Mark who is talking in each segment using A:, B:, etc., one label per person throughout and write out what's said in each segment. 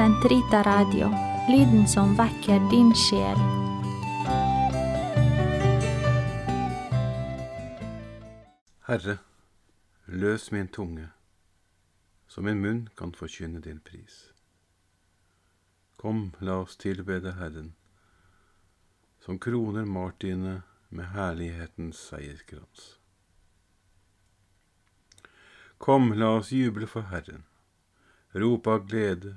A: Sentrita Radio, lyden som vekker din sjel.
B: Herre, løs min tunge, så min munn kan forkynne din pris. Kom, la oss tilbede Herren, som kroner martyrene med herlighetens seierskrans. Kom, la oss juble for Herren, rope av glede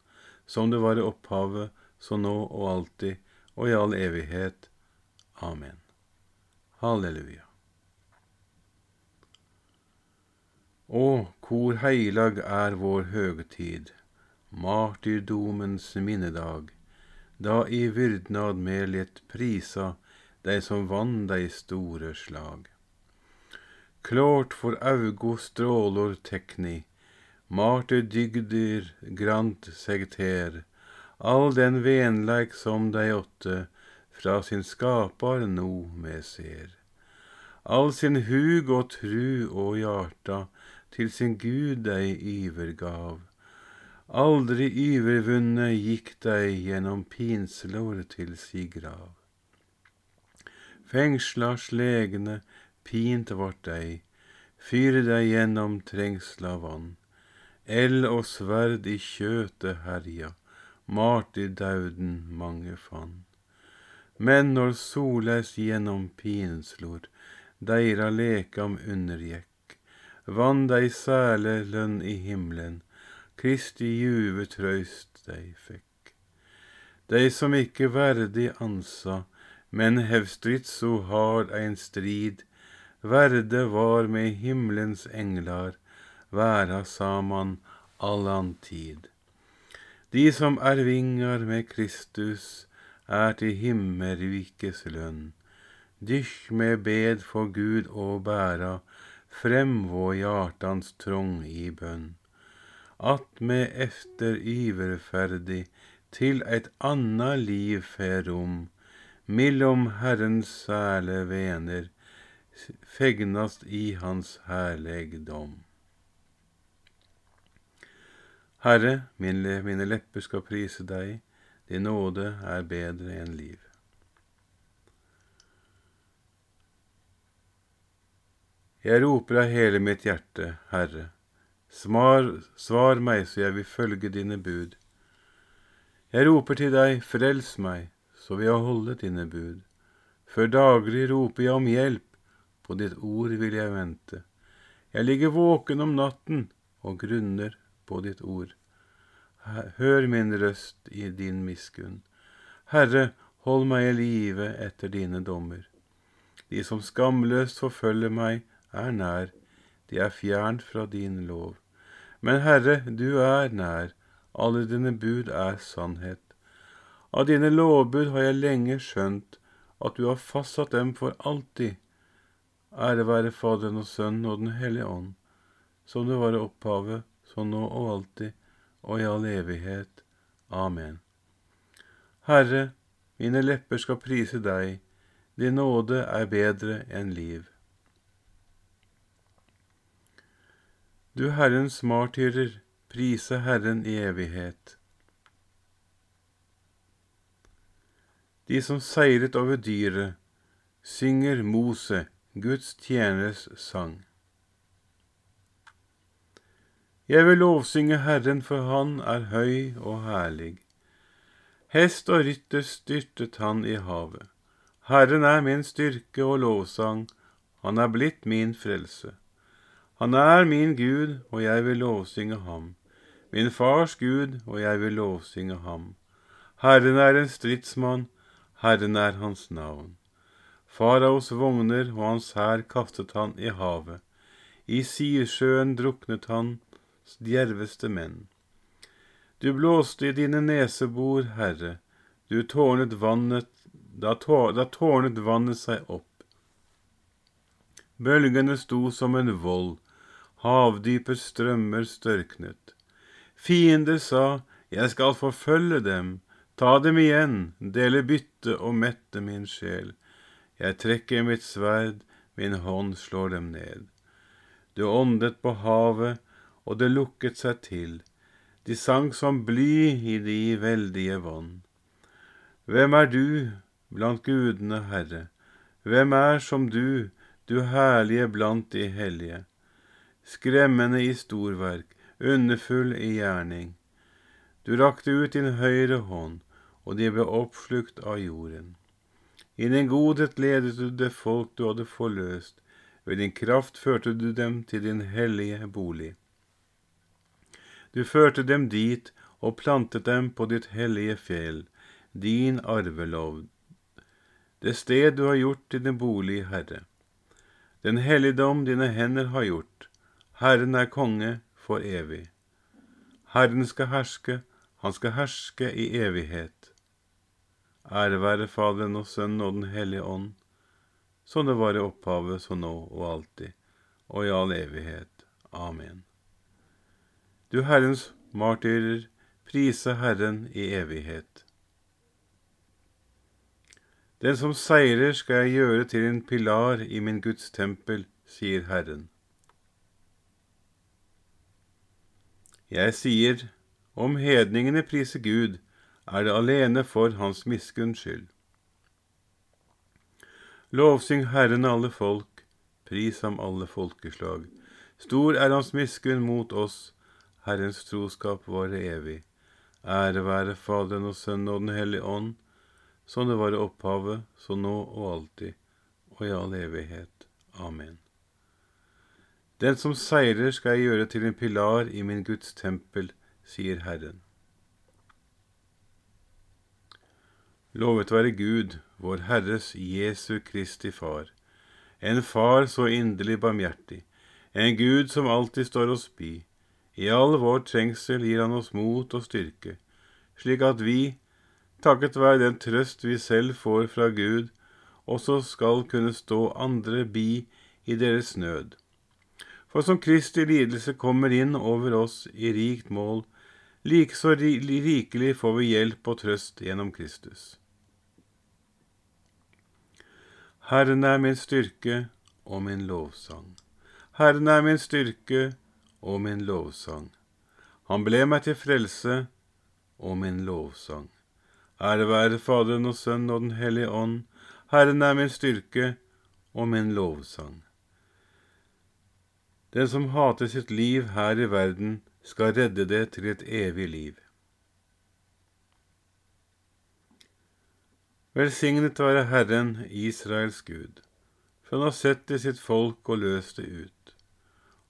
B: som det var i opphavet, så nå og alltid, og i all evighet. Amen. Halleluja. Å, hvor heilag er vår høgtid, martyrdomens minnedag, da i vyrdnad med lett prisa dei som vann dei store slag. Klart for augo strålor tekni, martyrdygder grant seg ter, all den venleik som dei åtte fra sin skapar no me ser. All sin hug og tru og hjarta til sin Gud dei ivergav. Aldri ivervunne gikk dei gjennom pinslor til si grav. Fengsla slegne, pint vart dei, fyre dei gjennom trengsla vann. Eld og sverd i kjøtet herja, martyrdauden mange fann. Men når soles gjennom pinslor, deira lekam undergikk, vann dei sæle lønn i himmelen, Kristi juve trøyst dei fekk. Dei som ikke verdig ansa, men hev så hard ein strid, verde var med himmelens englar, væra saman allan tid. De som er vingar med Kristus, er til himmelrikes lønn. Dykk med bed for Gud og bæra, frem vår hjartans trong i bønn, at med efter iverferdig til eit anna liv fer om, mellom Herrens sæle vener, fegnast i Hans herlegdom. Herre, mine lepper skal prise deg, din nåde er bedre enn liv. Jeg roper av hele mitt hjerte, Herre, svar, svar meg så jeg vil følge dine bud. Jeg roper til deg, frels meg, så vil jeg holde dine bud. Før daglig roper jeg om hjelp, på ditt ord vil jeg vente. Jeg ligger våken om natten og grunner på ditt ord. Hør min røst i din miskunn. Herre, hold meg i live etter dine dommer. De som skamløst forfølger meg, er nær, de er fjernt fra din lov. Men Herre, du er nær, alle dine bud er sannhet. Av dine lovbud har jeg lenge skjønt at du har fastsatt dem for alltid. Ære være Faderen og Sønnen og Den hellige ånd, som det var i opphavet, så nå og alltid, og i all evighet. Amen. Herre, mine lepper skal prise deg, din nåde er bedre enn liv. Du Herrens martyrer, prise Herren i evighet. De som seiret over dyret, synger Mose, Guds tjeners sang. Jeg vil lovsynge Herren, for han er høy og herlig. Hest og rytter styrtet han i havet. Herren er min styrke og lovsang, han er blitt min frelse. Han er min Gud, og jeg vil lovsynge ham, min fars Gud, og jeg vil lovsynge ham. Herren er en stridsmann, Herren er hans navn. Faraos vogner og hans hær kastet han i havet. I Sirsjøen druknet hans djerveste menn. Du blåste i dine nesebor, Herre, du tårnet vannet, da, tår, da tårnet vannet seg opp. Bølgene sto som en vold, havdypet strømmer størknet. Fiender sa, jeg skal forfølge dem, ta dem igjen, dele bytte og mette min sjel. Jeg trekker mitt sverd, min hånd slår dem ned. Du åndet på havet, og det lukket seg til. De sang som bly i de veldige vann. Hvem er du blant gudene, Herre? Hvem er som du, du herlige blant de hellige? Skremmende i storverk, underfull i gjerning. Du rakte ut din høyre hånd, og de ble oppslukt av jorden. I din godhet ledet du det folk du hadde forløst, ved din kraft førte du dem til din hellige bolig. Du førte dem dit og plantet dem på ditt hellige fjell, din arvelov, det sted du har gjort til din bolig, Herre. Den helligdom dine hender har gjort, Herren er konge for evig. Herren skal herske, han skal herske i evighet. Ære være Faderen og Sønnen og Den hellige ånd, som det var i opphavet, så nå og alltid, og i all evighet. Amen. Du Herrens martyrer, prise Herren i evighet. Den som seirer skal jeg gjøre til en pilar i min Guds tempel, sier Herren. Jeg sier, om hedningene priser Gud, er det alene for hans miskunns skyld. Lovsyng Herren alle folk, pris ham alle folkeslag. Stor er hans miskunn mot oss, Herrens troskap vare evig. Ære være Faderen og Sønnen og Den hellige ånd, som det var i opphavet, så nå og alltid, og i all evighet. Amen. Den som seirer skal jeg gjøre til en pilar i min Guds tempel, sier Herren. Lovet være Gud, vår Herres Jesu Kristi Far, en Far så inderlig barmhjertig, en Gud som alltid står oss bi. I all vår trengsel gir Han oss mot og styrke, slik at vi, takket være den trøst vi selv får fra Gud, også skal kunne stå andre bi i deres nød. For som Kristi lidelse kommer inn over oss i rikt mål, likeså rikelig får vi hjelp og trøst gjennom Kristus. Herren er min styrke og min lovsang. Herren er min styrke og min lovsang. Han ble meg til frelse og min lovsang. Ære være Faderen og Sønnen og Den hellige ånd. Herren er min styrke og min lovsang. Den som hater sitt liv her i verden, skal redde det til et evig liv. Velsignet være Herren, Israels Gud, for han har sett til sitt folk og løst det ut.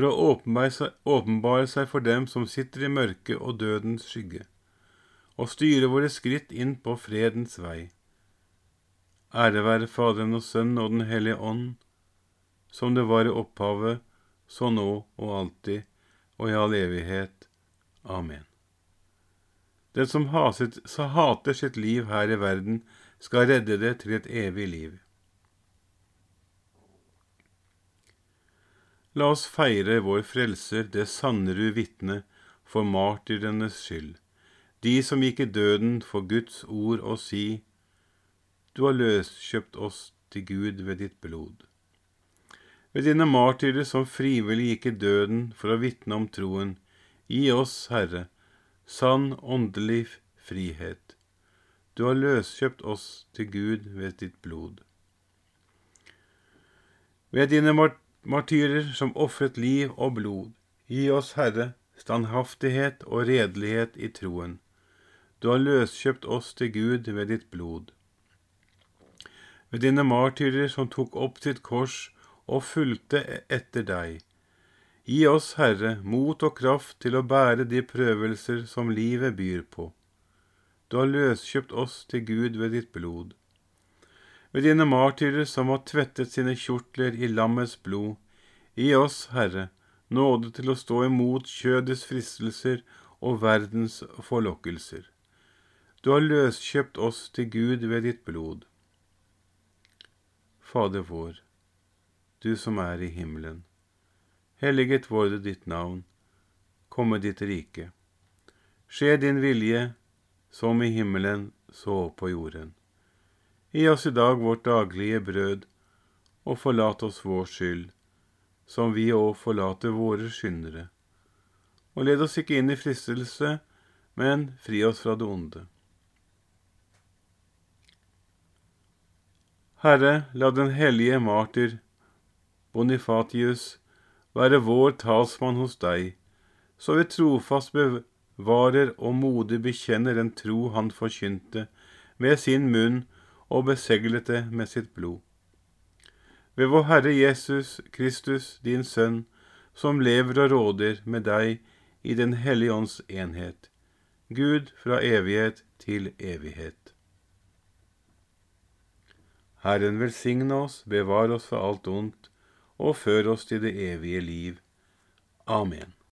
B: for å åpenbare seg, for dem som sitter i mørket og dødens skygge, og styre våre skritt inn på fredens vei. Ære være Faderen og Sønnen og Den hellige ånd, som det var i opphavet, så nå og alltid, og i all evighet. Amen. Den som hater sitt liv her i verden, skal redde det til et evig liv. La oss feire vår Frelser, det Sannerud vitne, for martyrenes skyld, de som gikk i døden for Guds ord og si, Du har løskjøpt oss til Gud ved ditt blod ved dine martyrer som frivillig gikk i døden for å vitne om troen. Gi oss, Herre, sann åndelig frihet. Du har løskjøpt oss til Gud ved ditt blod. Ved dine martyrer som ofret liv og blod, gi oss, Herre, standhaftighet og redelighet i troen. Du har løskjøpt oss til Gud ved ditt blod. Ved dine martyrer som tok opp sitt kors og fulgte etter deg. Gi oss, Herre, mot og kraft til å bære de prøvelser som livet byr på. Du har løskjøpt oss til Gud ved ditt blod. Ved dine martyrer som har tvettet sine kjortler i lammets blod, gi oss, Herre, nåde til å stå imot kjødets fristelser og verdens forlokkelser. Du har løskjøpt oss til Gud ved ditt blod. Fader vår, du som er i himmelen. Helliget vorde ditt navn, komme ditt rike. Skje din vilje, som i himmelen, så på jorden. Gi oss i dag vårt daglige brød, og forlat oss vår skyld, som vi òg forlater våre skyndere. Og led oss ikke inn i fristelse, men fri oss fra det onde. Herre, la den hellige martyr Bonifatius, være vår talsmann hos deg, så vi trofast bevarer og modig bekjenner den tro han forkynte med sin munn og beseglet det med sitt blod. Ved vår Herre Jesus Kristus, din Sønn, som lever og råder med deg i Den hellige ånds enhet, Gud fra evighet til evighet. Herren velsigne oss, bevare oss for alt ondt, og før oss til det evige liv. Amen.